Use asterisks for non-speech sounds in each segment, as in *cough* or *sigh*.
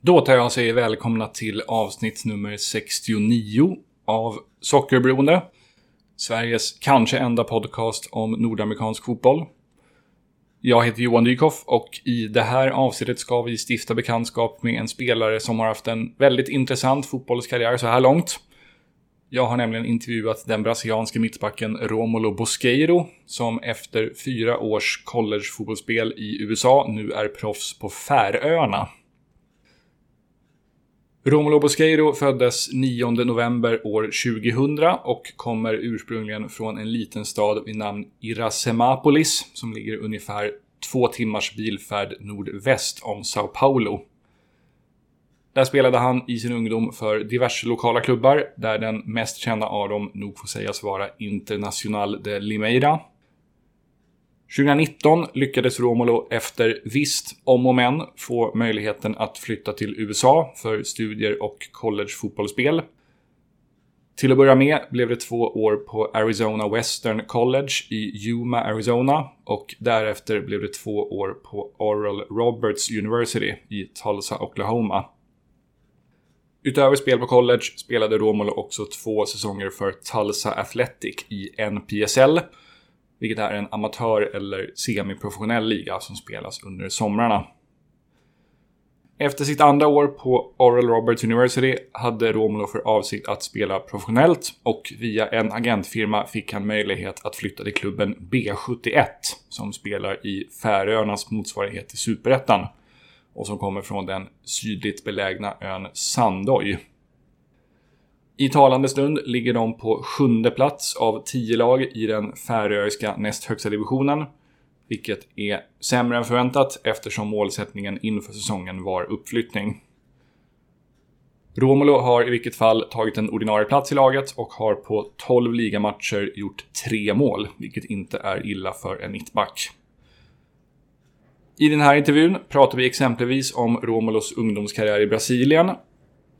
Då tar jag och säger välkomna till avsnitt nummer 69 av Sockerberoende. Sveriges kanske enda podcast om nordamerikansk fotboll. Jag heter Johan Dykhoff och i det här avsnittet ska vi stifta bekantskap med en spelare som har haft en väldigt intressant fotbollskarriär så här långt. Jag har nämligen intervjuat den brasilianske mittbacken Romulo Bosqueiro som efter fyra års collegefotbollsspel i USA nu är proffs på Färöarna. Romolo Bosqueiro föddes 9 november år 2000 och kommer ursprungligen från en liten stad vid namn Iracemapolis som ligger ungefär två timmars bilfärd nordväst om Sao Paulo. Där spelade han i sin ungdom för diverse lokala klubbar, där den mest kända av dem nog får sägas vara Internacional de Limeira. 2019 lyckades Romolo efter visst om och men få möjligheten att flytta till USA för studier och collegefotbollsspel. Till att börja med blev det två år på Arizona Western College i Yuma, Arizona och därefter blev det två år på Oral Roberts University i Tulsa, Oklahoma. Utöver spel på college spelade Romolo också två säsonger för Tulsa Athletic i NPSL, vilket är en amatör eller semiprofessionell liga som spelas under somrarna. Efter sitt andra år på Oral Roberts University hade Romulo för avsikt att spela professionellt och via en agentfirma fick han möjlighet att flytta till klubben B71 som spelar i Färöarnas motsvarighet till Superettan och som kommer från den sydligt belägna ön Sandoy. I talande stund ligger de på sjunde plats av tio lag i den färöiska näst högsta divisionen. Vilket är sämre än förväntat eftersom målsättningen inför säsongen var uppflyttning. Romulo har i vilket fall tagit en ordinarie plats i laget och har på 12 ligamatcher gjort tre mål, vilket inte är illa för en mittback. I den här intervjun pratar vi exempelvis om Romulos ungdomskarriär i Brasilien,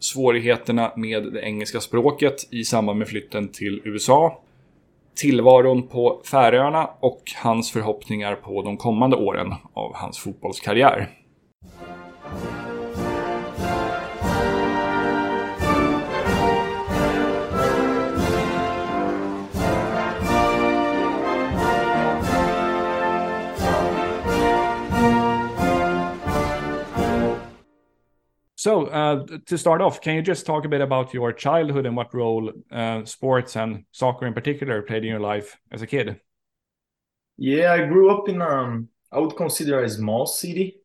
svårigheterna med det engelska språket i samband med flytten till USA, tillvaron på Färöarna och hans förhoppningar på de kommande åren av hans fotbollskarriär. So, uh, to start off, can you just talk a bit about your childhood and what role uh, sports and soccer in particular played in your life as a kid? Yeah, I grew up in um, I would consider a small city,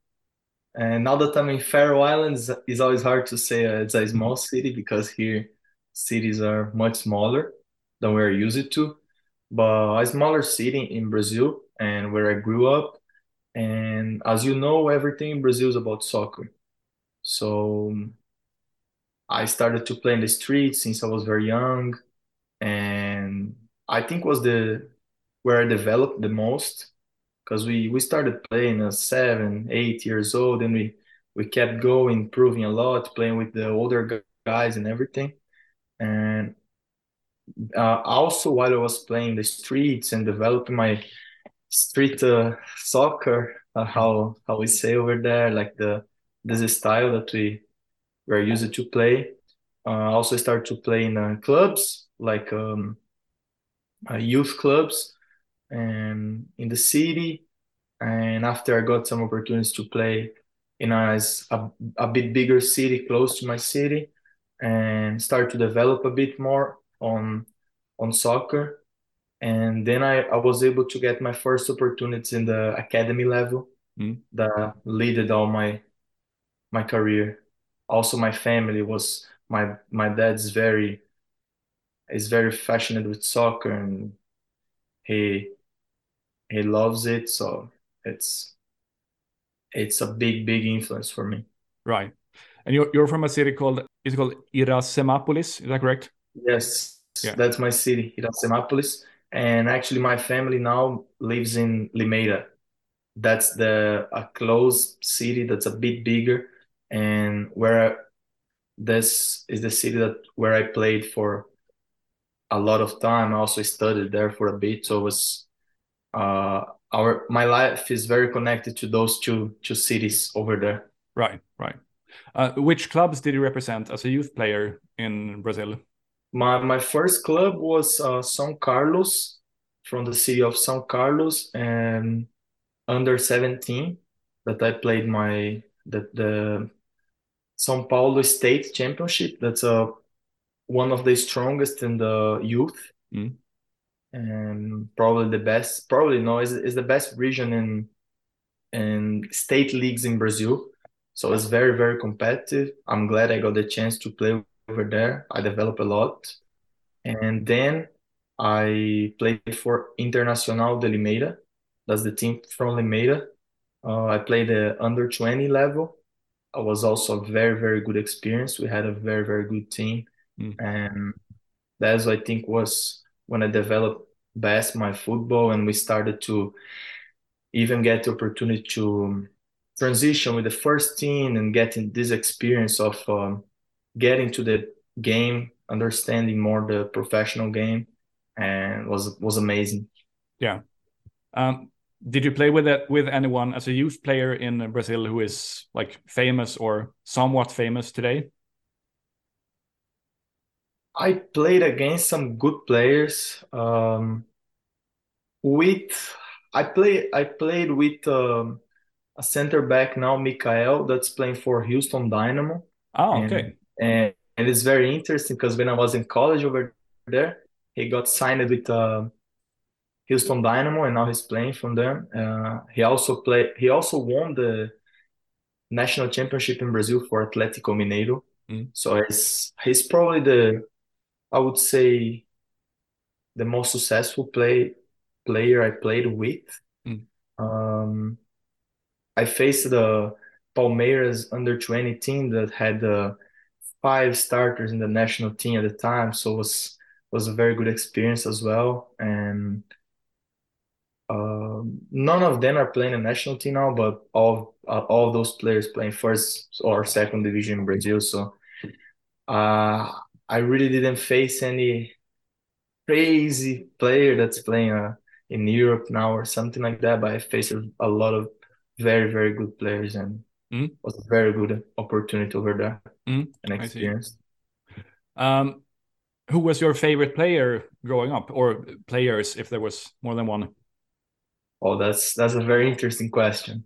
and now that I'm in Faroe Islands, it's always hard to say uh, it's a small city because here cities are much smaller than we're used to. But a smaller city in Brazil, and where I grew up, and as you know, everything in Brazil is about soccer. So I started to play in the streets since I was very young, and I think was the where I developed the most because we we started playing at seven, eight years old, and we we kept going, improving a lot, playing with the older guys and everything. And uh, also while I was playing the streets and developing my street uh, soccer, uh, how how we say over there, like the this is style that we were used to play. Uh, also start to play in uh, clubs like um, uh, youth clubs and in the city. And after I got some opportunities to play in a, a, a bit bigger city close to my city and start to develop a bit more on on soccer. And then I, I was able to get my first opportunities in the academy level mm. that led all my my career. Also, my family was my my dad's very is very passionate with soccer and he he loves it. So it's it's a big big influence for me. Right, and you're you're from a city called is it called Iracemapolis? Is that correct? Yes, yeah. that's my city, Iracemapolis. And actually, my family now lives in Limeira. That's the a close city that's a bit bigger and where this is the city that where I played for a lot of time. I also studied there for a bit, so it was uh, our my life is very connected to those two two cities over there. Right, right. Uh, which clubs did you represent as a youth player in Brazil? My my first club was uh, São Carlos, from the city of São Carlos, and under 17 that I played my the the São Paulo State Championship. That's a uh, one of the strongest in the youth, mm. and probably the best. Probably no, is is the best region in in state leagues in Brazil. So it's very very competitive. I'm glad I got the chance to play over there. I developed a lot, and then I played for Internacional de Limeira. That's the team from Limeira. Uh, I played the under 20 level. It was also a very, very good experience. We had a very, very good team. Mm. And that's, I think, was when I developed best my football and we started to even get the opportunity to transition with the first team and getting this experience of um, getting to the game, understanding more the professional game, and was was amazing. Yeah. Um, did you play with it with anyone as a youth player in Brazil who is like famous or somewhat famous today? I played against some good players. Um, with I play I played with um, a center back now, Micael, that's playing for Houston Dynamo. Oh, okay. And, and, and it's very interesting because when I was in college over there, he got signed with uh, Houston Dynamo, and now he's playing from them. Uh, he also played. He also won the national championship in Brazil for Atlético Mineiro. Mm. So he's he's probably the I would say the most successful play player I played with. Mm. Um, I faced the Palmeiras under 20 team that had uh, five starters in the national team at the time, so it was was a very good experience as well. And um, none of them are playing a national team now, but all uh, all those players playing first or second division in Brazil. So uh, I really didn't face any crazy player that's playing uh, in Europe now or something like that. But I faced a lot of very very good players and mm. was a very good opportunity over there mm. and experience. Um, who was your favorite player growing up, or players if there was more than one? Oh, that's that's a very interesting question.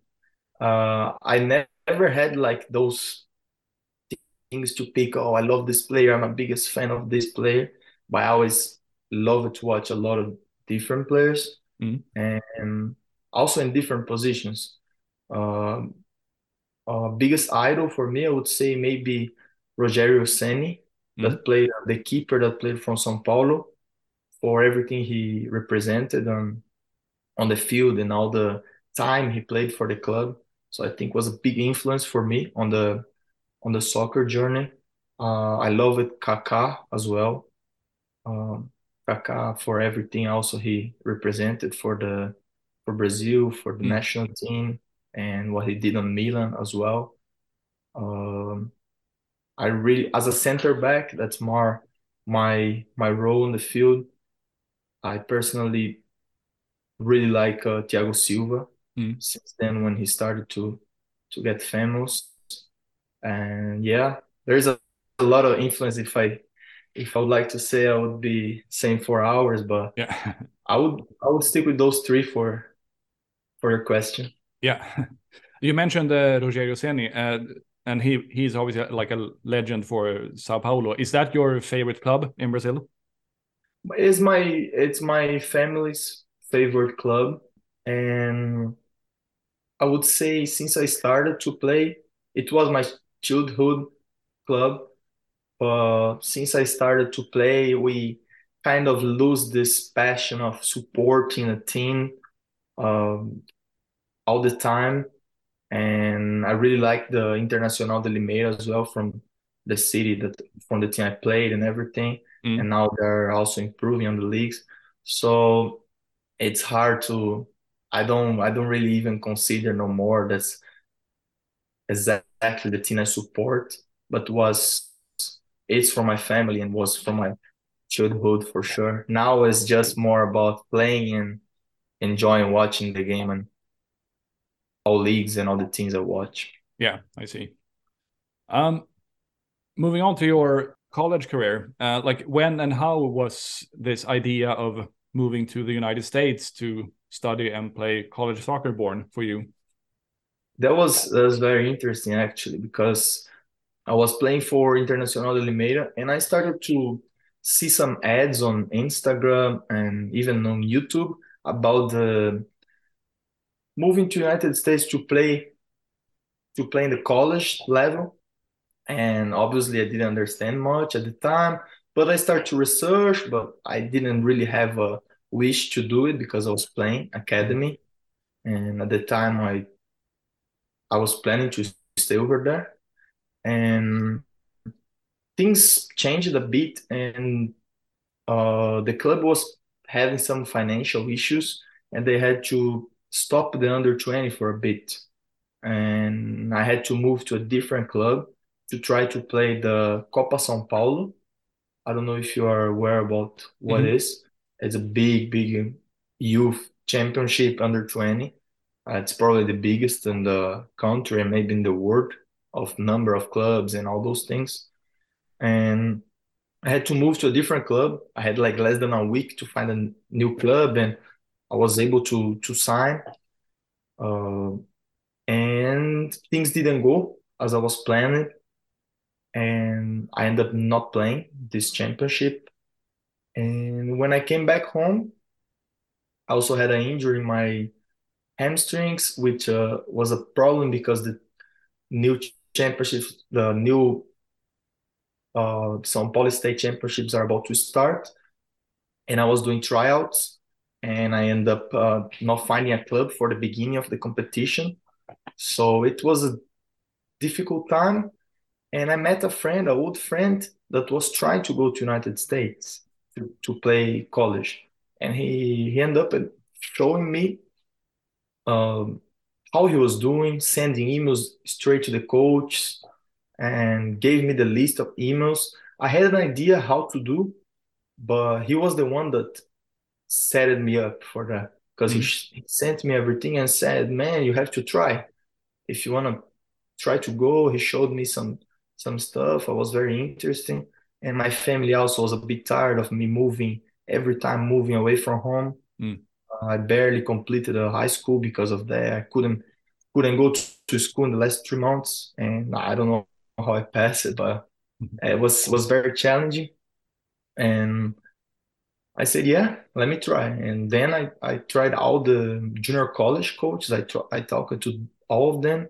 Uh, I never had like those things to pick. Oh, I love this player. I'm a biggest fan of this player. But I always love to watch a lot of different players mm. and also in different positions. Um, uh, biggest idol for me, I would say maybe Rogério Ceni, mm. that played the keeper that played from São Paulo for everything he represented on on the field and all the time he played for the club. So I think was a big influence for me on the on the soccer journey. Uh, I love it Kaká as well. Um, Kaká for everything also he represented for the for Brazil for the mm. national team and what he did on Milan as well. Um, I really as a center back that's more my my role in the field. I personally really like uh, Thiago Silva mm. since then when he started to to get famous. And yeah, there's a, a lot of influence. If I if I would like to say, I would be saying four hours, but yeah, I would I would stick with those three for for your question. Yeah, *laughs* you mentioned uh, Rogério Ceni, uh, and he he's obviously like a legend for Sao Paulo. Is that your favorite club in Brazil? It's my it's my family's favorite club. And I would say since I started to play, it was my childhood club. But since I started to play, we kind of lose this passion of supporting a team um, all the time. And I really like the Internacional de Limeira as well from the city that from the team I played and everything. Mm. And now they're also improving on the leagues. So it's hard to I don't I don't really even consider no more that's exactly the team I support, but was it's for my family and was for my childhood for sure. Now it's just more about playing and enjoying watching the game and all leagues and all the teams I watch. Yeah, I see. Um, moving on to your college career, uh, like when and how was this idea of moving to the United States to study and play college soccer born for you? That was that was very interesting actually because I was playing for Internacional de Limeira and I started to see some ads on Instagram and even on YouTube about the moving to United States to play to play in the college level. And obviously I didn't understand much at the time, but I started to research, but I didn't really have a wish to do it because I was playing academy. And at the time I I was planning to stay over there. And things changed a bit and uh, the club was having some financial issues and they had to stop the under 20 for a bit and i had to move to a different club to try to play the copa são paulo i don't know if you are aware about what mm-hmm. is. It's a big big youth championship under 20 uh, it's probably the biggest in the country and maybe in the world of number of clubs and all those things and I had to move to a different club. I had like less than a week to find a new club, and I was able to to sign. Uh, and things didn't go as I was planning, and I ended up not playing this championship. And when I came back home, I also had an injury in my hamstrings, which uh, was a problem because the new championship, the new uh, São Paulo State Championships are about to start, and I was doing tryouts, and I ended up uh, not finding a club for the beginning of the competition. So it was a difficult time, and I met a friend, a old friend, that was trying to go to United States to, to play college, and he he ended up showing me um, how he was doing, sending emails straight to the coach, and gave me the list of emails. I had an idea how to do, but he was the one that set me up for that because mm-hmm. he, he sent me everything and said, "Man, you have to try. If you want to try to go." He showed me some some stuff. I was very interesting, and my family also was a bit tired of me moving every time, moving away from home. Mm. Uh, I barely completed a high school because of that. I couldn't couldn't go to, to school in the last three months, and I don't know how I passed it, but mm-hmm. it was was very challenging. And I said, yeah, let me try. And then I, I tried all the junior college coaches. I tr- I talked to all of them.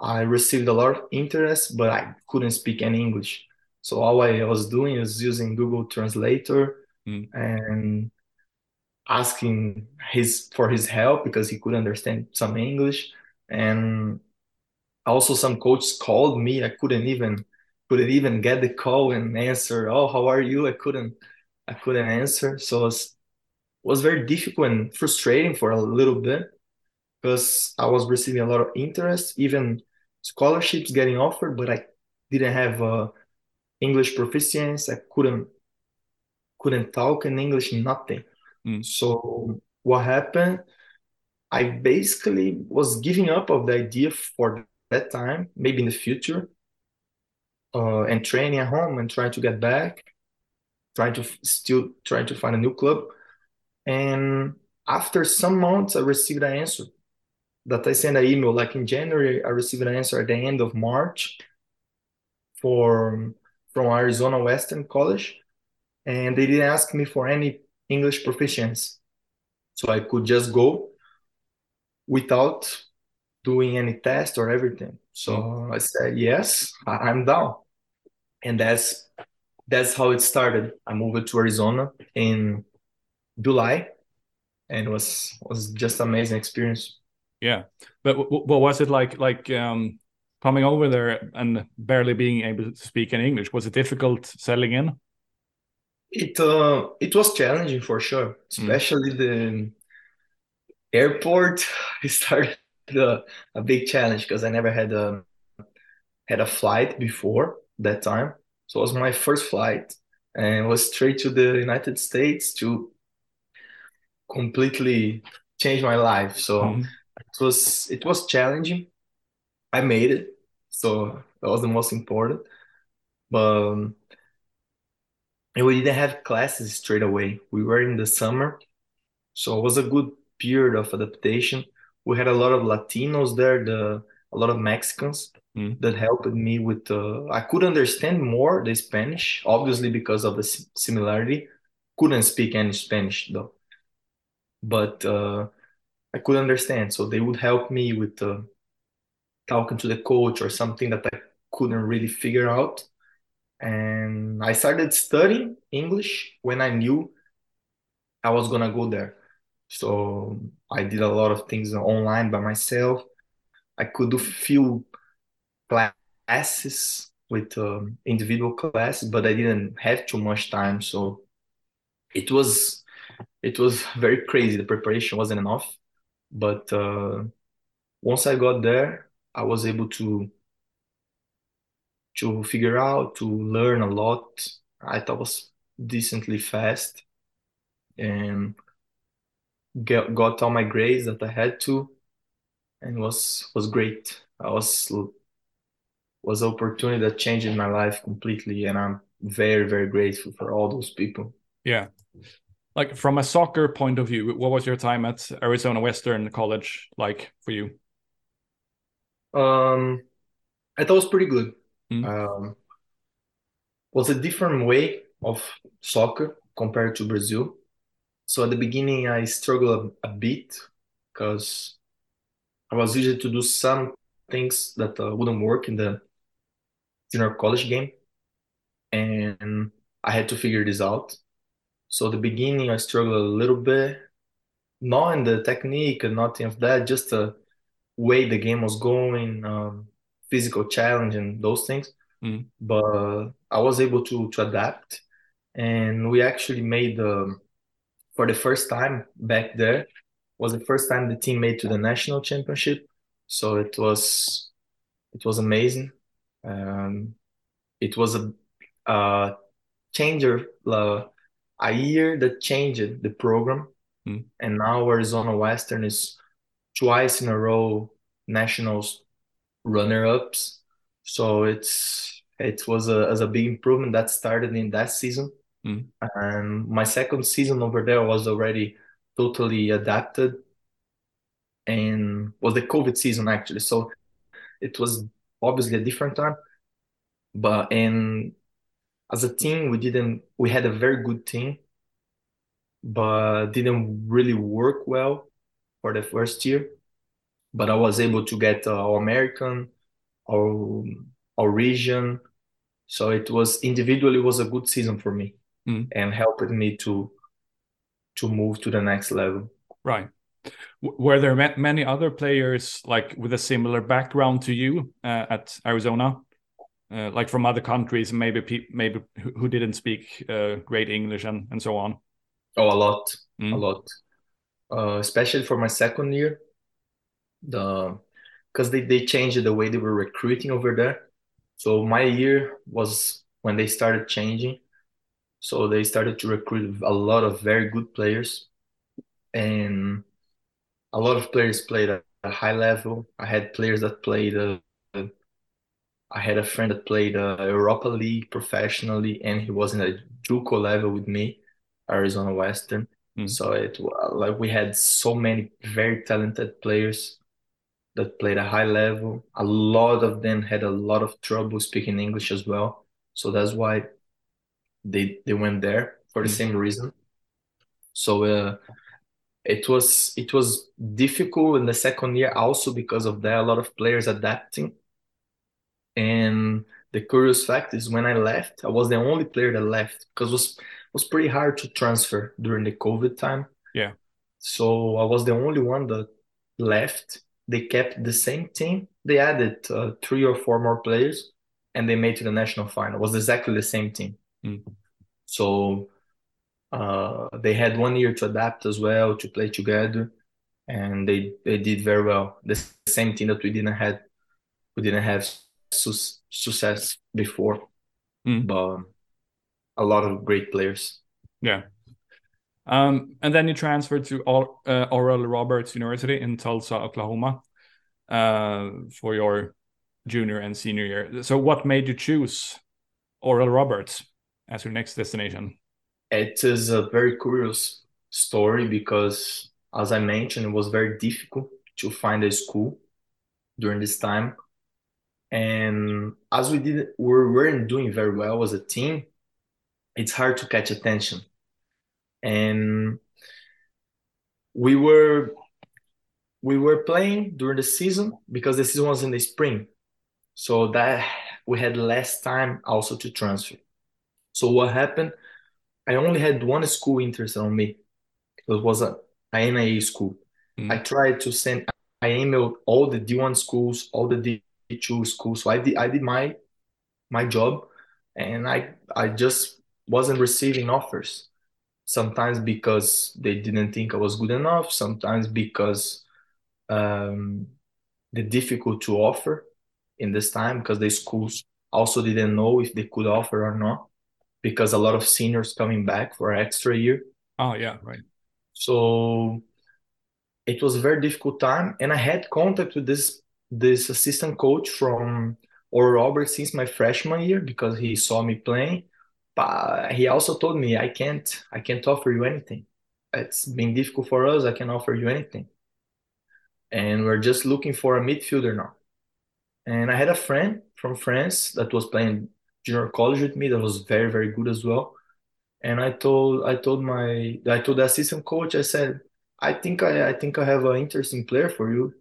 I received a lot of interest, but I couldn't speak any English. So all I was doing was using Google Translator mm. and asking his for his help because he could understand some English. And also some coaches called me i couldn't even couldn't even get the call and answer oh how are you i couldn't i couldn't answer so it was, was very difficult and frustrating for a little bit because i was receiving a lot of interest even scholarships getting offered but i didn't have uh, english proficiency i couldn't couldn't talk in english nothing mm. so what happened i basically was giving up of the idea for that time, maybe in the future, uh, and training at home and trying to get back, trying to still trying to find a new club. And after some months, I received an answer that I sent an email. Like in January, I received an answer at the end of March for from Arizona Western College, and they didn't ask me for any English proficiency, so I could just go without doing any test or everything. So mm. I said, yes, I'm down. And that's that's how it started. I moved to Arizona in July and it was was just amazing experience. Yeah. But what was it like like um coming over there and barely being able to speak in English? Was it difficult settling in? It uh it was challenging for sure, mm. especially mm. the airport. *laughs* It started a, a big challenge because I never had a had a flight before that time. So it was my first flight and was straight to the United States to completely change my life. So mm-hmm. it was it was challenging. I made it. So That was the most important. But um, and we didn't have classes straight away. We were in the summer, so it was a good period of adaptation. We had a lot of Latinos there, the a lot of Mexicans Mm. that helped me with. Uh, I could understand more the Spanish, obviously because of the similarity. Couldn't speak any Spanish though, but uh, I could understand. So they would help me with uh, talking to the coach or something that I couldn't really figure out. And I started studying English when I knew I was gonna go there. So I did a lot of things online by myself. I could do few classes with um, individual classes, but I didn't have too much time. So it was it was very crazy. The preparation wasn't enough. But uh, once I got there, I was able to to figure out, to learn a lot. I thought was decently fast and get, got all my grades that I had to, and was was great. I was was opportunity that changed my life completely, and I'm very very grateful for all those people. Yeah. Like from a soccer point of view, what was your time at Arizona Western College like for you? Um, I thought it was pretty good. Mm. Um, was a different way of soccer compared to Brazil. So at the beginning, I struggled a, a bit because I was used to do some things that uh, wouldn't work in the junior college game, and I had to figure this out. So at the beginning, I struggled a little bit, not in the technique and nothing of that, just the way the game was going, um, physical challenge and those things. Mm. But I was able to to adapt, and we actually made um, for the first time back there was the first time the team made to the national championship. So it was it was amazing. Um, it was a, a changer, uh, a year that changed the program, Mm. and now Arizona Western is twice in a row nationals runner-ups. So it's it was a as a big improvement that started in that season. Mm. And my second season over there was already totally adapted and was the COVID season actually. So it was obviously a different time. But and as a team, we didn't we had a very good team, but didn't really work well for the first year. But I was able to get uh, American, our our region. So it was individually was a good season for me Mm. and helped me to to move to the next level. Right. Were there many other players like with a similar background to you uh, at Arizona, uh, like from other countries, maybe maybe who didn't speak uh, great English and and so on? Oh, a lot, a Mm. lot. Uh, especially for my second year, the because they, they changed the way they were recruiting over there. So my year was when they started changing. So they started to recruit a lot of very good players, and a lot of players played at a high level. I had players that played. Uh, I had a friend that played uh, Europa League professionally, and he was in a JUCO level with me, Arizona Western. Mm. So it like we had so many very talented players that played a high level. A lot of them had a lot of trouble speaking English as well. So that's why they they went there for the Mm. same reason. So uh, it was it was difficult in the second year also because of that, a lot of players adapting. And the curious fact is when I left, I was the only player that left because it was was pretty hard to transfer during the COVID time. Yeah. So I was the only one that left. They kept the same team. They added uh, three or four more players, and they made to the national final. It was exactly the same team. Mm. So uh, they had one year to adapt as well, to play together, and they they did very well. The same team that we didn't had, we didn't have su- success before, Mm. but a lot of great players. Yeah. Um, and then you transferred to Or- uh, Oral Roberts University in Tulsa, Oklahoma, uh, for your junior and senior year. So, what made you choose Oral Roberts as your next destination? It is a very curious story because, as I mentioned, it was very difficult to find a school during this time. And as we did, we weren't doing very well as a team, it's hard to catch attention. And we were we were playing during the season because the season was in the spring. So that we had less time also to transfer. So what happened? I only had one school interested on me. It was a, a NAIA school. Mm. I tried to send I emailed all the D1 schools, all the D2 schools. So I did I did my my job and I I just wasn't receiving offers. Sometimes because they didn't think I was good enough, sometimes because um, the difficult to offer in this time because the schools also didn't know if they could offer or not because a lot of seniors coming back for extra year. Oh yeah, right. So it was a very difficult time, and I had contact with this this assistant coach from Oral Roberts since my freshman year because he saw me playing. But he also told me I can't I can't offer you anything. It's been difficult for us. I can offer you anything, and we're just looking for a midfielder now. And I had a friend from France that was playing junior college with me that was very very good as well. And I told I told my I told the assistant coach I said I think I, I think I have an interesting player for you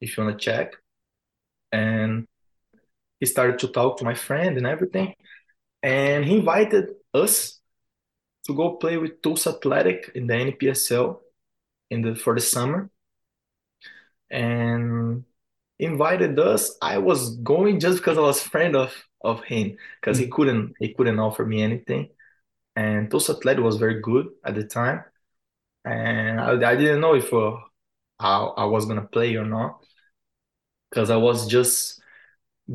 if you want to check. And he started to talk to my friend and everything. And he invited us to go play with Tulsa Athletic in the NPSL in the for the summer. And invited us. I was going just because I was friend of of him because he couldn't he couldn't offer me anything. And Tulsa Athletic was very good at the time and I, I didn't know if uh, I, I was gonna play or not because I was just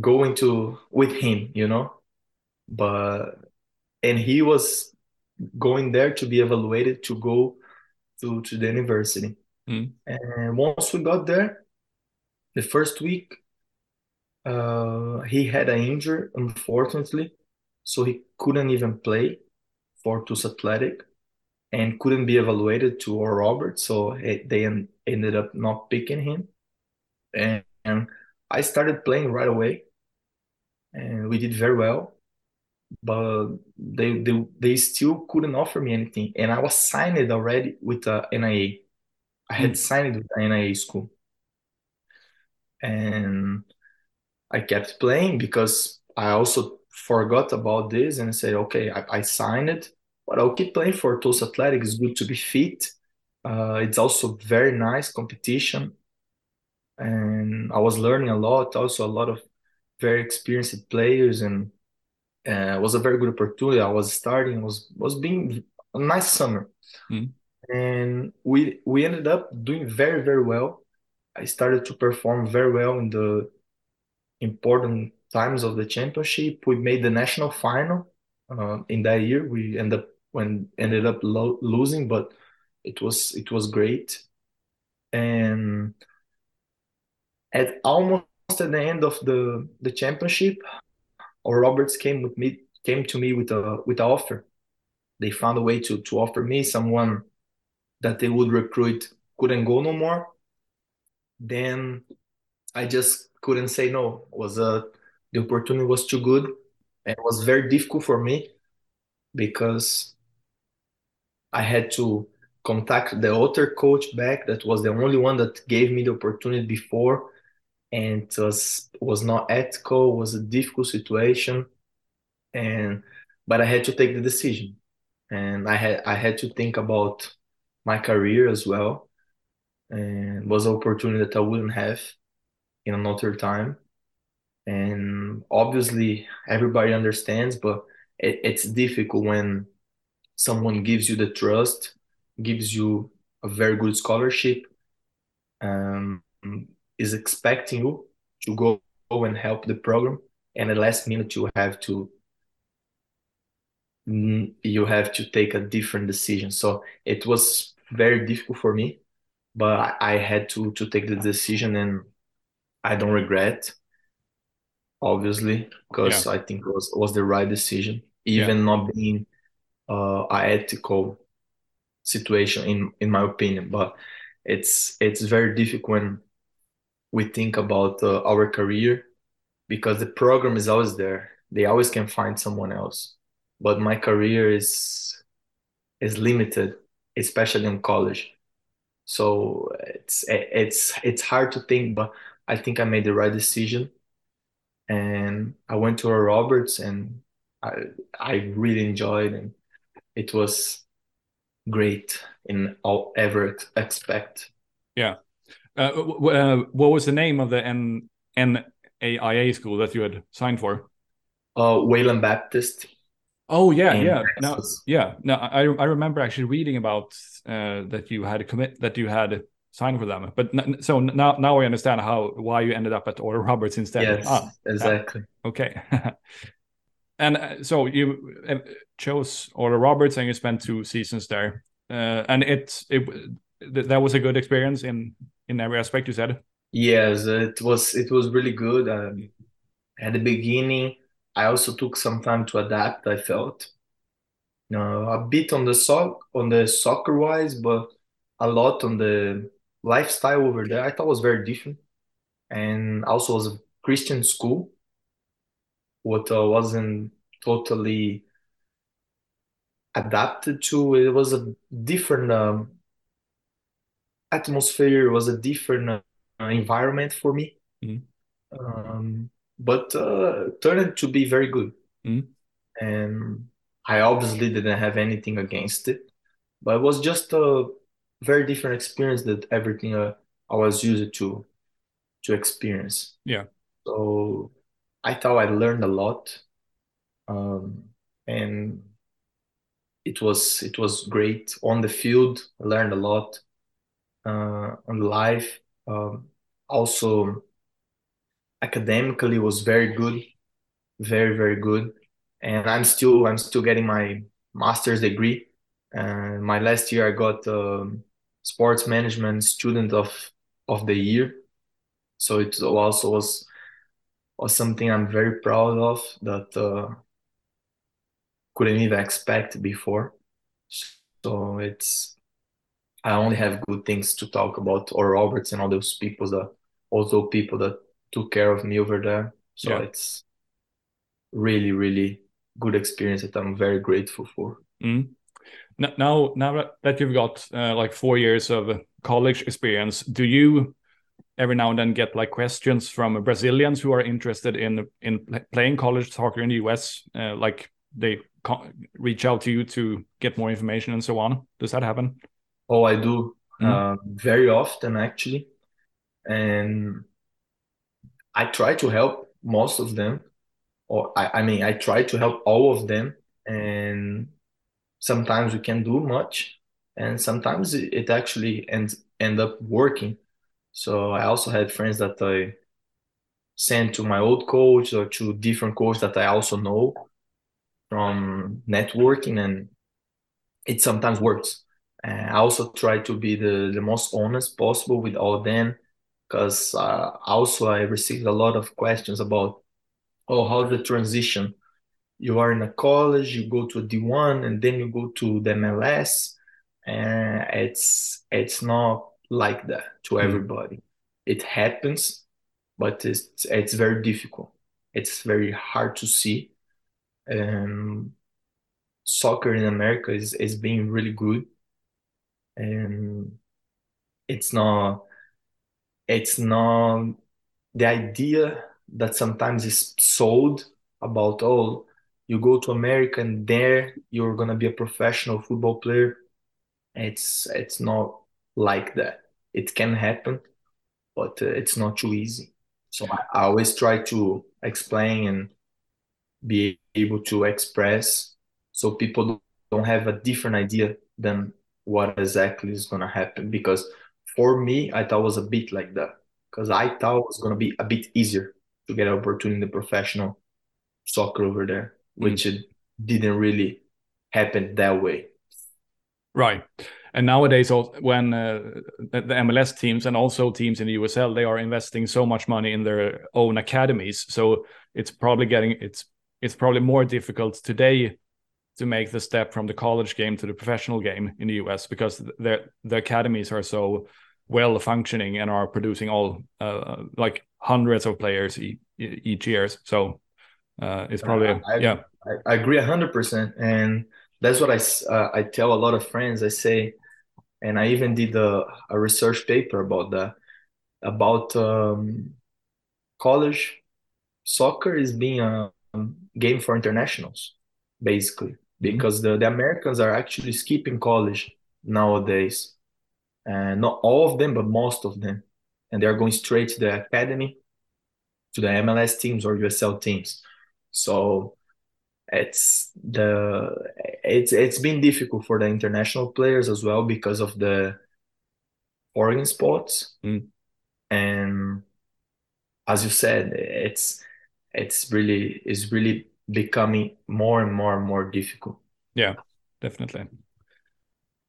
going to with him, you know. But and he was going there to be evaluated to go to to the university. Mm. And once we got there, the first week, uh, he had an injury, unfortunately, so he couldn't even play for Tulsa Athletic and couldn't be evaluated to Oral Roberts, so it, they en ended up not picking him. And, and I started playing right away, and we did very well. But they they they still couldn't offer me anything, and I was signed already with the NAIA I had signed with the NAIA school, and I kept playing because I also forgot about this and said, okay, I, I signed it but I'll keep playing for Tulsa Athletic. It's good to be fit. Uh, it's also very nice competition, and I was learning a lot. Also, a lot of very experienced players, and uh, it was a very good opportunity. I was starting. was was being a nice summer, mm. and we we ended up doing very very well. I started to perform very well in the important times of the championship. We made the national final uh, in that year. We ended up when ended up lo losing, but it was it was great. And at almost at the end of the the championship, or Roberts came with me came to me with a with an offer. They found a way to to offer me someone that they would recruit couldn't go no more. Then I just couldn't say no. It was a the opportunity was too good and it was very difficult for me because I had to contact the other coach back. That was the only one that gave me the opportunity before, and it was was not ethical. Was a difficult situation, and but I had to take the decision, and I had I had to think about my career as well, and was an opportunity that I wouldn't have in another time. And obviously, everybody understands, but it, it's difficult when someone gives you the trust, gives you a very good scholarship, um, is expecting you to go and help the program, and at last minute you have to mm, you have to take a different decision. So it was very difficult for me, but I had to to take the decision, and I don't regret. obviously, because Yeah. I think it was was the right decision, even Yeah. not being uh, a ethical situation in in my opinion. But it's it's very difficult when we think about uh, our career because the program is always there. They always can find someone else. But my career is is limited, especially in college. So it's it's it's hard to think, but I think I made the right decision. And I went to Roberts and I I really enjoyed and it was great in all ever ex- expect. Yeah. Uh, uh, what was the name of the N NAIA school that you had signed for? Uh, Wayland Baptist Oh yeah, yeah. Now, yeah. No, I I remember actually reading about uh, that you had commit that you had signed for them. But n- so now now I understand how why you ended up at Oral Roberts instead. Yes, Ah, exactly. Okay. *laughs* and uh, so you uh, chose Oral Roberts and you spent two seasons there. Uh, and it it th- that was a good experience in in every aspect you said. Yes, it was it was really good. Um, at the beginning, I also took some time to adapt, I felt. Uh, a bit on the soc on the soccer wise, but a lot on the lifestyle over there. I thought was very different. And also was a Christian school, what uh, wasn't totally adapted to. It was a different um, atmosphere, was a different uh, environment for me. Mhm. Um, but uh, turned to be very good. Mhm. And I obviously didn't have anything against it, but it was just a very different experience than everything uh, I was used to to experience. Yeah. So I thought I learned a lot, um, and it was it was great on the field. I learned a lot uh, on life. Um, also, academically was very good, very very good. And I'm still I'm still getting my master's degree. And my last year I got um, sports management student of of the year. So it also was was something I'm very proud of that uh, couldn't even expect before. So it's I only have good things to talk about or Roberts and all those people that also people that took care of me over there. So Yeah. it's really, really good experience that I'm very grateful for. Mm. Now, now that- that you've got uh, like four years of college experience, do you every now and then get like questions from Brazilians who are interested in in playing college soccer in the US? Uh, like they reach out to you to get more information and so on. Does that happen? Oh, I do uh, very often actually, and I try to help most of them, or I, I mean, I try to help all of them, and sometimes we can do much, and sometimes it, it actually ends end up working. So I also had friends that I sent to my old coach or to different coach that I also know from networking, and it sometimes works. And I also try to be the, the most honest possible with all them because uh, also I received a lot of questions about, oh, how the transition? You are in a college, you go to a D1, and then you go to the MLS, and it's it's not like that to Mm. everybody. It happens, but it's it's very difficult. It's very hard to see. And soccer in America is is being really good, and it's not it's not the idea that sometimes is sold about oh you go to America and there you're gonna be a professional football player. It's it's not like that. It can happen, but uh, it's not too easy. So I, I always try to explain and be able to express so people don't have a different idea than what exactly is gonna happen. Because for me, I thought it was a bit like that. Because I thought it was gonna be a bit easier to get an opportunity in the professional soccer over there, which it didn't really happen that way. Right. And nowadays, when uh, the, the MLS teams and also teams in the USL, they are investing so much money in their own academies. So it's probably getting it's it's probably more difficult today to make the step from the college game to the professional game in the US because the the academies are so well functioning and are producing all uh, like hundreds of players e each year. So uh, it's probably I, yeah. I, I agree hundred percent, and that's what I uh, I tell a lot of friends. I say, and I even did a, a research paper about that about um, college soccer is being a game for internationals, basically, because the, the Americans are actually skipping college nowadays. And not all of them, but most of them. And they're going straight to the academy, to the MLS teams or USL teams. So it's the it's it's been difficult for the international players as well because of the foreign spots. Mm. And as you said, it's it's really is really becoming more and more and more difficult. Yeah, definitely.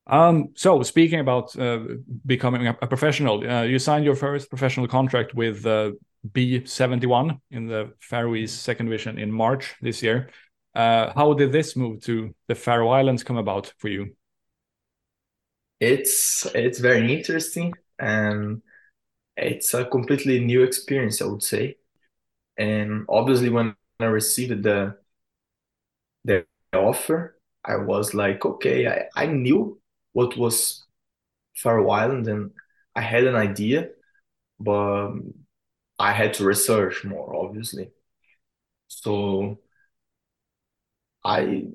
Um, so speaking about uh, becoming a, a professional, uh, you signed your first professional contract with uh, B71 in the Faroese second division in March this year. Uh, how did this move to the Faroe Islands come about for you? It's it's very interesting and it's a completely new experience, I would say. And obviously, when I received the the offer, I was like, okay, I, I knew what was Faroe Island and then I had an idea, but I had to research more, obviously. So I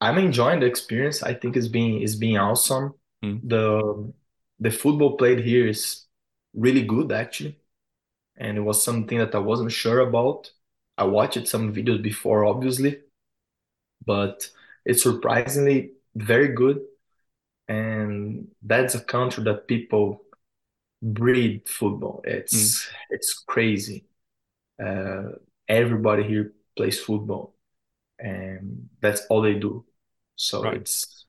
I'm enjoying the experience. I think it's being it's being awesome. Mm. The the football played here is really good actually and it was something that I wasn't sure about. I watched some videos before, obviously, but it's surprisingly very good. And that's a country that people breed football. It's mm. it's crazy. Uh, everybody here plays football, and that's all they do. So right. it's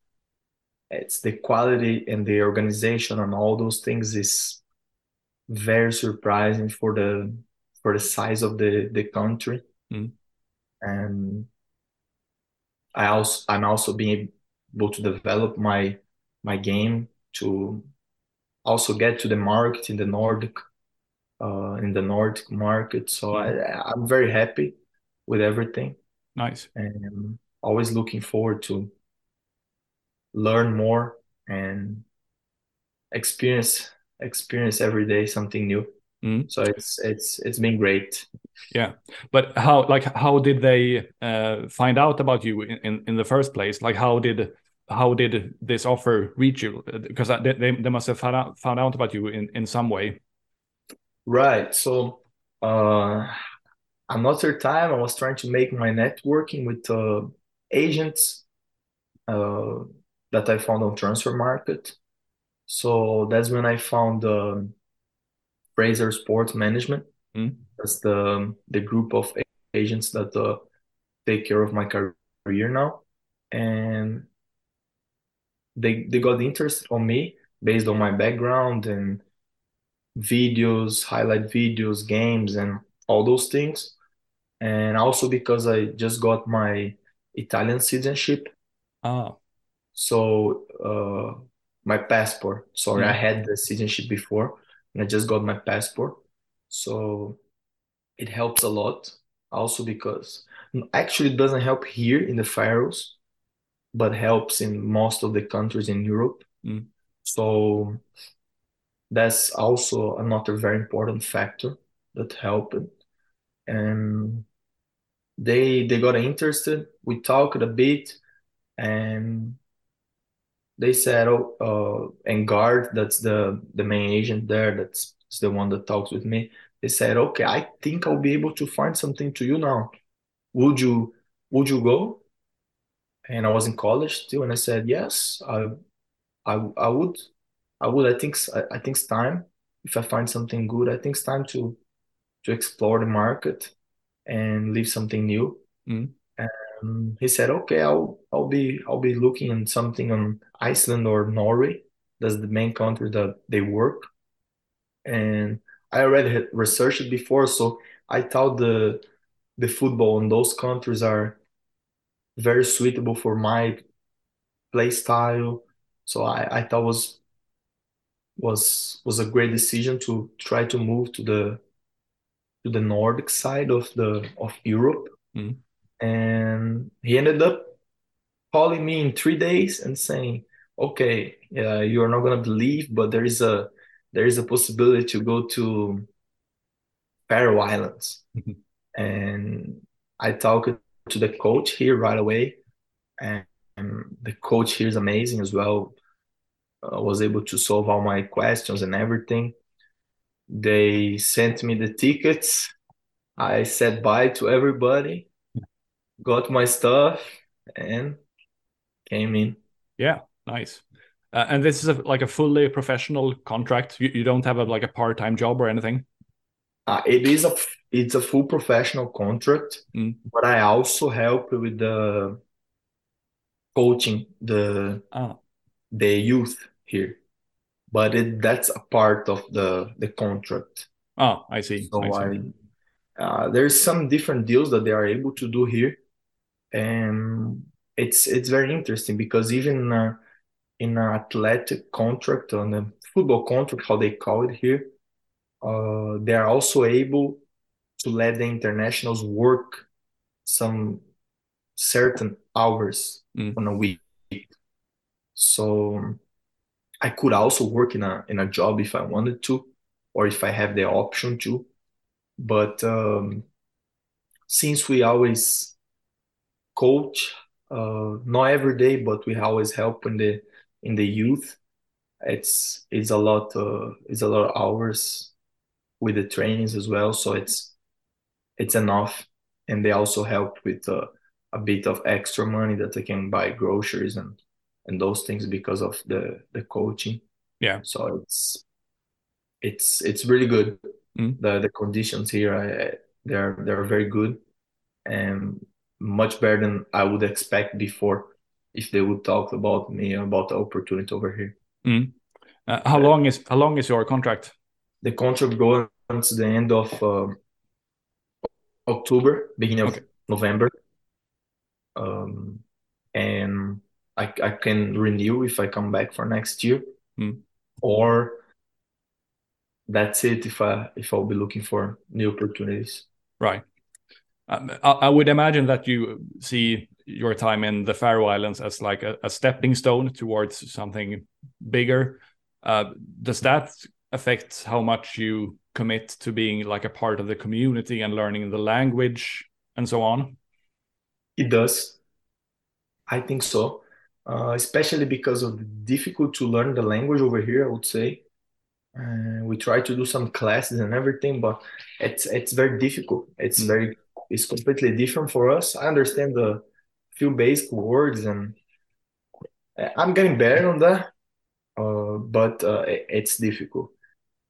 it's the quality and the organization and all those things is very surprising for the for the size of the the country. Mm. And I also I'm also being able to develop my my game to also get to the market in the Nordic uh, in the Nordic market. So mm. I I'm very happy with everything. Nice. And always looking forward to learn more and experience experience every day something new. Mm. So it's it's it's been great. Yeah, but how like how did they uh, find out about you in, in, in the first place? Like how did how did this offer reach you? Because they, they, they must have found out found out about you in in some way. Right. So uh, another time I was trying to make my networking with uh, agents uh, that I found on Transfermarkt. so that's when I found um, Fraser Sports Management. Mm. That's the the group of agents that uh, take care of my career now, and they they got interest on me based on my background and videos, highlight videos, games, and all those things, and also because I just got my Italian citizenship. Ah. So uh, my passport. Sorry, I had the citizenship before, and I just got my passport. So it helps a lot. Also because actually it doesn't help here in the Faroes, but helps in most of the countries in Europe. Mm. So that's also another very important factor that helped. And they they got interested. We talked a bit, and they said, oh, uh, and guard, that's the the main agent there, that's the one that talks with me. They said, okay, I think I'll be able to find something to you now. Would you would you go? And I was in college still, and I said, yes, I I I would I would. I think I, I think it's time. If I find something good, I think it's time to to explore the market and leave something new. Mm. Um, he said, "Okay, I'll I'll be I'll be looking at something on Iceland or Norway. That's the main country that they work." And I already had researched it before, so I thought the the football in those countries are very suitable for my play style. So I, I thought was was was a great decision to try to move to the to the Nordic side of the of Europe. Mm. And he ended up calling me in three days and saying, "Okay, yeah, you are not gonna believe, but there is a there is a possibility to go to Faroe Islands." Mhm. And I talked to the coach here right away, and the coach here is amazing as well. I was able to solve all my questions and everything. They sent me the tickets. I said bye to everybody, got my stuff, and came in. Yeah, nice. Uh, and this is a, like a fully professional contract. You, you don't have a, like a part-time job or anything. Uh, it is a it's a full professional contract, Mm. but I also help with the coaching the Ah, the youth here. But it, that's a part of the the contract. ah, I see. So I see. I uh, there's some different deals that they are able to do here, and it's it's very interesting because even uh, in an athletic contract on a football contract, how they call it here, uh, they are also able to let the internationals work some certain hours Mm. on a week. So I could also work in a in a job if I wanted to, or if I have the option to. But um, since we always coach, uh, not every day, but we always help in the in the youth. It's it's a lot uh, it's a lot of hours with the trainings as well, so it's it's enough. And they also help with uh, a bit of extra money that they can buy groceries and and those things because of the the coaching. Yeah. So it's it's it's really good. Mm. The the conditions here, I, they're they're very good and much better than I would expect before if they would talk about me about the opportunity over here. Mm. Uh, how long is how long is your contract? The contract goes to the end of um, October, beginning of Okay. November. Um, and I I can renew if I come back for next year, Mm. or that's it if I if I'll be looking for new opportunities. Right. Um, I, I would imagine that you see your time in the Faroe Islands as like a, a stepping stone towards something bigger. Uh, does that affect how much you commit to being like a part of the community and learning the language and so on? It does. I think so. Uh, especially because of the difficult to learn the language over here, I would say. Uh, we try to do some classes and everything, but it's it's very difficult. It's Mm. very it's completely different for us. I understand the few basic words and I'm getting better on that, uh, but uh, it's difficult.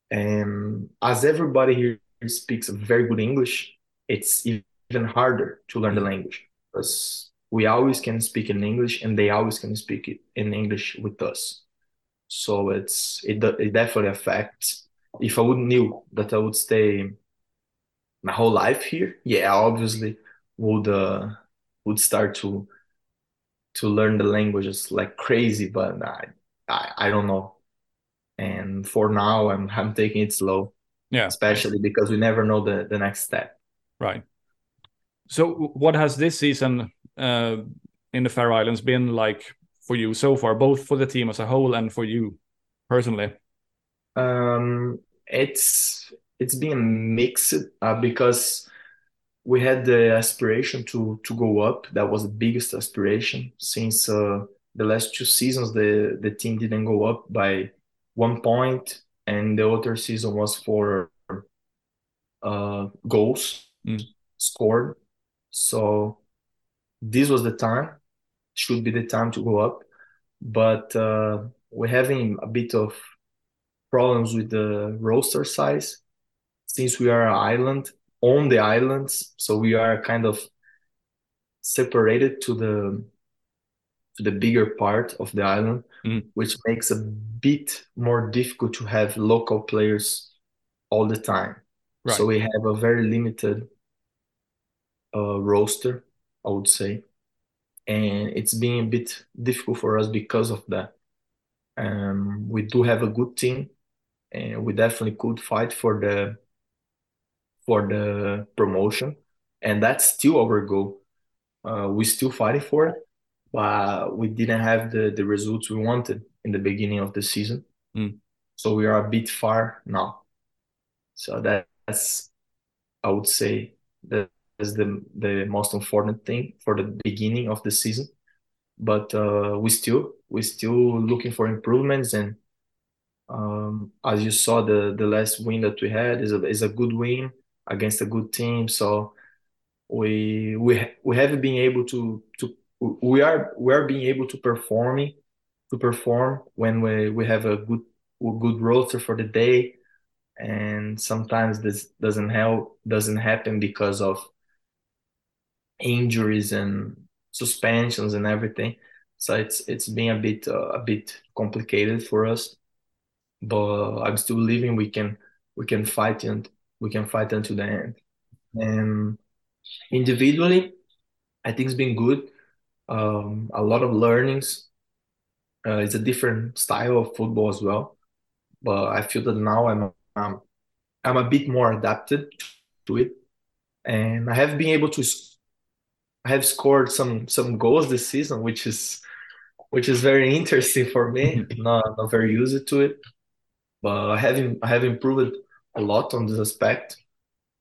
And as everybody here speaks very good English, it's even harder to learn the language because we always can speak in English and they always can speak it in English with us. So it's it it definitely affects. If I would knew that I would stay my whole life here, yeah, obviously would uh would start to to learn the languages like crazy, but I I, I don't know. And for now, I'm I'm taking it slow, Yeah. especially because we never know the the next step. Right. So, what has this season uh, in the Faroe Islands been like for you so far, both for the team as a whole and for you personally? Um, it's it's been mixed uh, because we had the aspiration to to go up. That was the biggest aspiration since uh, the last two seasons. The the team didn't go up by one point, and the other season was for uh, goals Mm. scored. So this was the time, should be the time to go up. But uh, we're having a bit of problems with the roster size since we are an island on the islands, so we are kind of separated to the to the bigger part of the island, Mm. which makes a bit more difficult to have local players all the time. Right. So we have a very limited uh, roster, I would say, and it's been a bit difficult for us because of that. Um, we do have a good team, and we definitely could fight for the for the promotion, and that's still our goal. Uh, we're still fighting for it, but we didn't have the the results we wanted in the beginning of the season. Mm. So we are a bit far now. So that, that's, I would say, that is the the most important thing for the beginning of the season. But uh, we still we still looking for improvements, and um, as you saw, the the last win that we had is a is a good win against a good team. So we we we have been able to to we are we are being able to performing to perform when we we have a good good roster for the day. And sometimes this doesn't help doesn't happen because of injuries and suspensions and everything. So it's it's been a bit uh, a bit complicated for us. But i'm still believing we can we can fight and we can fight until the end. And individually i think it's been good. Um, a lot of learnings. Uh, it's a different style of football as well. But i feel that now i'm um, I'm a bit more adapted to it, and I have been able to. I have scored some some goals this season, which is which is very interesting for me. *laughs* not not very used to it, but I have I have improved a lot on this aspect,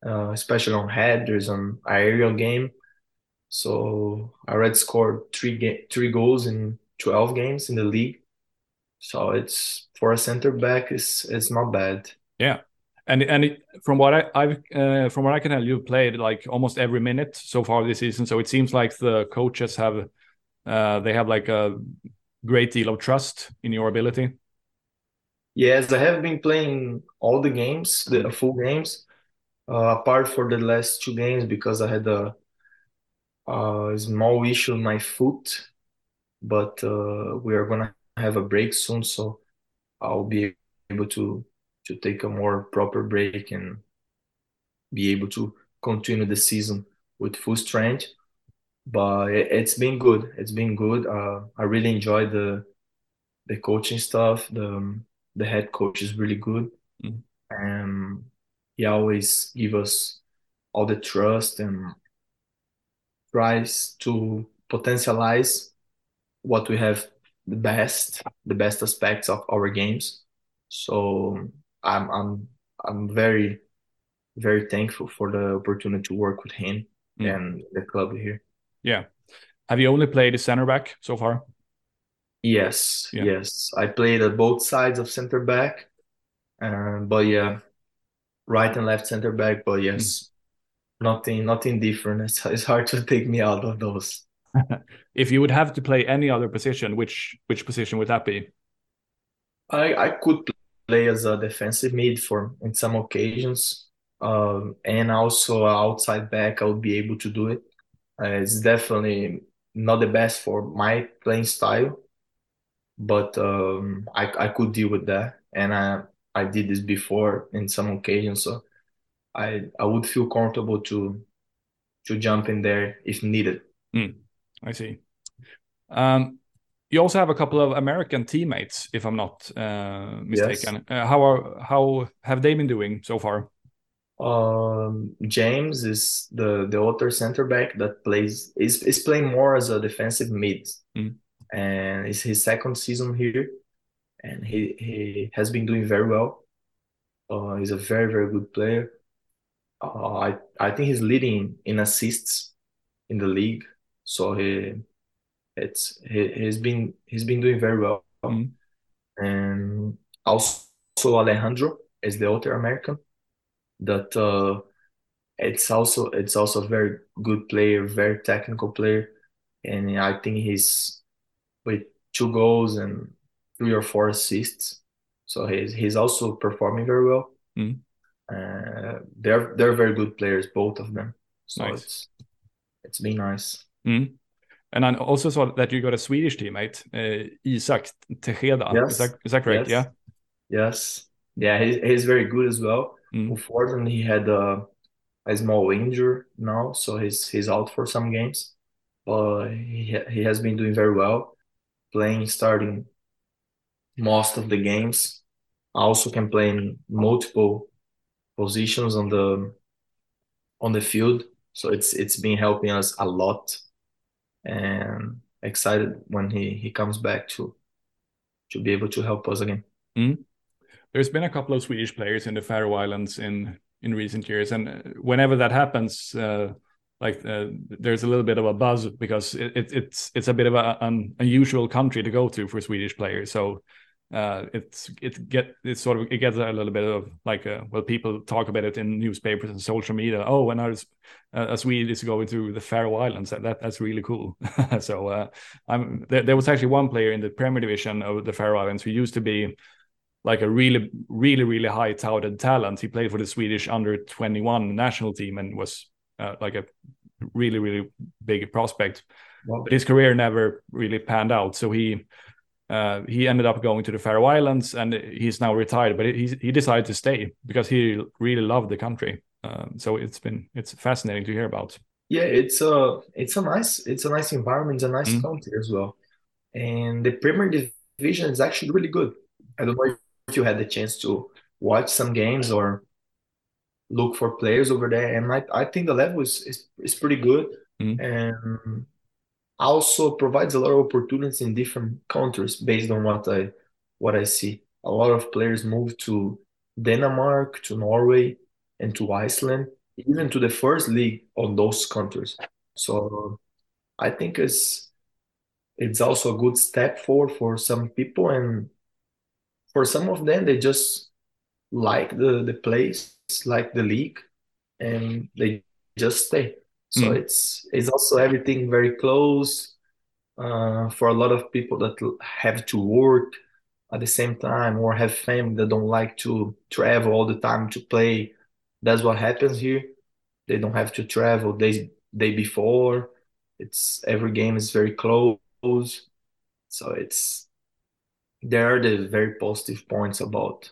uh, especially on headers on aerial game. So I already scored three ga- three goals in twelve games in the league. So it's for a center back, it's it's not bad. Yeah, and and it, from what I I've uh, from what I can tell, you've played like almost every minute so far this season. So it seems like the coaches have uh, they have like a great deal of trust in your ability. Yes, I have been playing all the games, the full games, uh, apart for the last two games because I had a, a small issue in my foot, but uh, we are gonna have a break soon, so I'll be able to to take a more proper break and be able to continue the season with full strength. But it, has been good. It's been good. Uh, I really enjoy the the coaching stuff. The the head coach is really good, mm. and he always give us all the trust and tries to potentialize what we have the best, the best aspects of our games. So I'm I'm I'm very very thankful for the opportunity to work with him mm. and the club here. Yeah. Have you only played a center back so far? Yes, yeah. yes. I played at both sides of center back. Um, but yeah, right and left center back. But yes, mm. nothing nothing different. *laughs* It's, it's hard to take me out of those. *laughs* if you would have to play any other position, which which position would that be? I I could play as a defensive mid for in some occasions, um, and also outside back. I would be able to do it. Uh, it's definitely not the best for my playing style, but um, I I could deal with that, and I I did this before in some occasions, so I I would feel comfortable to to jump in there if needed. Mm, I see. Um, you also have a couple of American teammates, if I'm not uh, mistaken. Yes. Uh, how are how have they been doing so far? Um, James is the the other center back that plays is is playing more as a defensive mid, mm. And it's his second season here, and he he has been doing very well. Uh, he's a very very good player. Uh, I I think he's leading in assists in the league, so he it's he, he's been he's been doing very well. Mm. And also, also Alejandro is the other American that uh, it's also it's also a very good player, very technical player, and I think he's with two goals and three or four assists. So he's he's also performing very well. Mm. Uh, they're they're very good players, both of them. So nice. it's it's been nice. Mm. And I also saw that you got a Swedish teammate, uh, Isak Tejeda. Yes. Is that, is that correct? Yes. Yeah. Yes. Yeah, he, he's very good as well. Mm. Unfortunately, he had a, a small injury now, so he's he's out for some games. But he he has been doing very well, playing starting most of the games. I Also can play in multiple positions on the on the field. So it's it's been helping us a lot, and excited when he he comes back to to be able to help us again. Mm. There's been a couple of Swedish players in the Faroe Islands in in recent years, and whenever that happens, uh, like uh, there's a little bit of a buzz because it, it, it's it's a bit of a, an unusual country to go to for Swedish players. So uh, it's it get it sort of it gets a little bit of like uh, well people talk about it in newspapers and social media. Oh, when I was a Swede is going to the Faroe Islands, that, that that's really cool. *laughs* so uh, I'm there, there was actually one player in the Premier Division of the Faroe Islands who used to be like a really really really high touted talent. He played for the Swedish under twenty one national team and was uh, like a really really big prospect. Wow. But his career never really panned out. So he uh, he ended up going to the Faroe Islands and he's now retired. But he he decided to stay because he really loved the country. Um, so it's been it's fascinating to hear about. Yeah, it's a it's a nice it's a nice environment, it's a nice mm. country as well, and the Premier Division is actually really good. I don't know if you had the chance to watch some games or look for players over there, and I I think the level is is, is pretty good, mm. and also provides a lot of opportunities in different countries based on what I what I see. A lot of players move to Denmark, to Norway, and to Iceland, even to the first league on those countries. So I think it's it's also a good step forward for some people and for some of them they just like the the place, like the league, and they just stay. So mm. it's it's also everything very close uh, for a lot of people that have to work at the same time or have family that don't like to travel all the time to play. That's what happens here. They don't have to travel day day before. It's every game is very close. So it's there are the very positive points about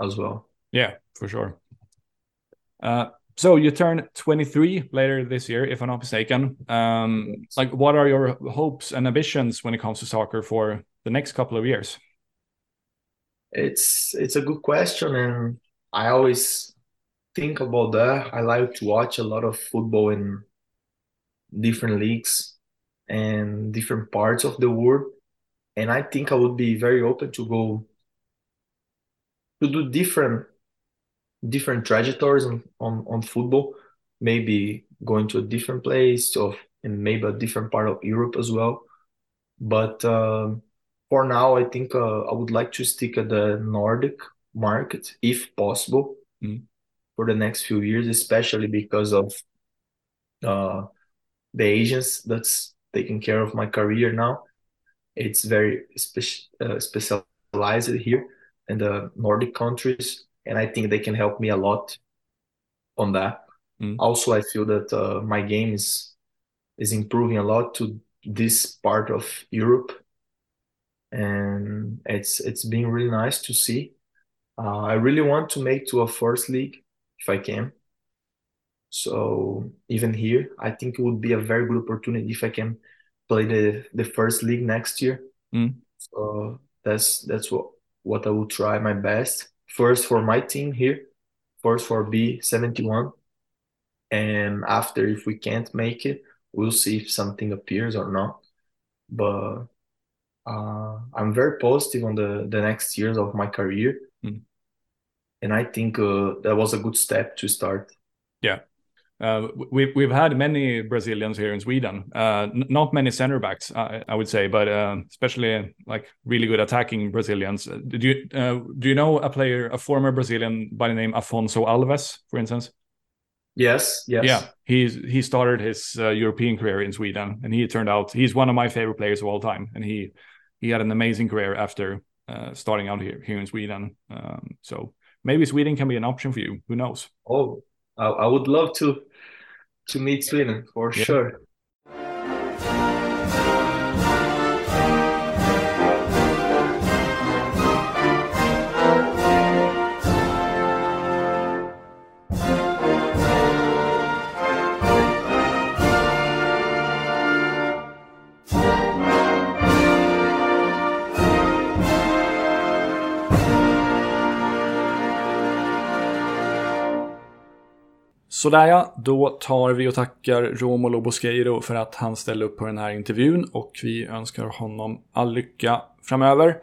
as well. Yeah, for sure. Uh, so you turn 23 later this year, if I'm not mistaken. Um, like, what are your hopes and ambitions when it comes to soccer for the next couple of years? It's it's a good question, and I always think about that. I like to watch a lot of football in different leagues and different parts of the world, and I think I would be very open to go to do different different trajectories on, on, on football, maybe going to a different place of and maybe a different part of Europe as well. But um, for now, I think uh, I would like to stick at the Nordic market if possible mm. for the next few years, especially because of uh, the agents that's taking care of my career now. It's very spe- uh, specialized here in the Nordic countries and I think they can help me a lot on that. Mm. Also, I feel that uh, my game is is improving a lot to this part of Europe, and it's it's been really nice to see. Uh, I really want to make to a first league if I can. So even here, I think it would be a very good opportunity if I can play the the first league next year. Mm. So that's that's what what I will try my best first for my team here, first for B71. And after, if we can't make it, we'll see if something appears or not. But uh, I'm very positive on the, the next years of my career. Mm. And I think uh, that was a good step to start. Yeah. Uh, we've we've had many Brazilians here in Sweden. Uh, not many center backs, I, I would say, but uh, especially like really good attacking Brazilians. Uh, do you uh, do you know a player, a former Brazilian by the name Afonso Alves, for instance? Yes. Yes. Yeah, he's he started his uh, European career in Sweden, and he turned out he's one of my favorite players of all time, and he he had an amazing career after starting out here here in Sweden. Um, so maybe Sweden can be an option for you. Who knows? Oh, I, I would love to to meet Sweden for yeah. sure. Sådär ja, då tar vi och tackar Romolo Bosqueiro för att han ställde upp på den här intervjun och vi önskar honom all lycka framöver.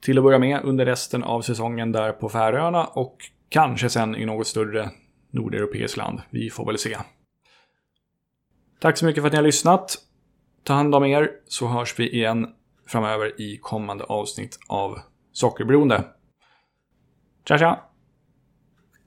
Till att börja med under resten av säsongen där på Färöarna och kanske sen i något större nordeuropeiskt land. Vi får väl se. Tack så mycket för att ni har lyssnat. Ta hand om er så hörs vi igen framöver i kommande avsnitt av Sockerberoende. Tja tja!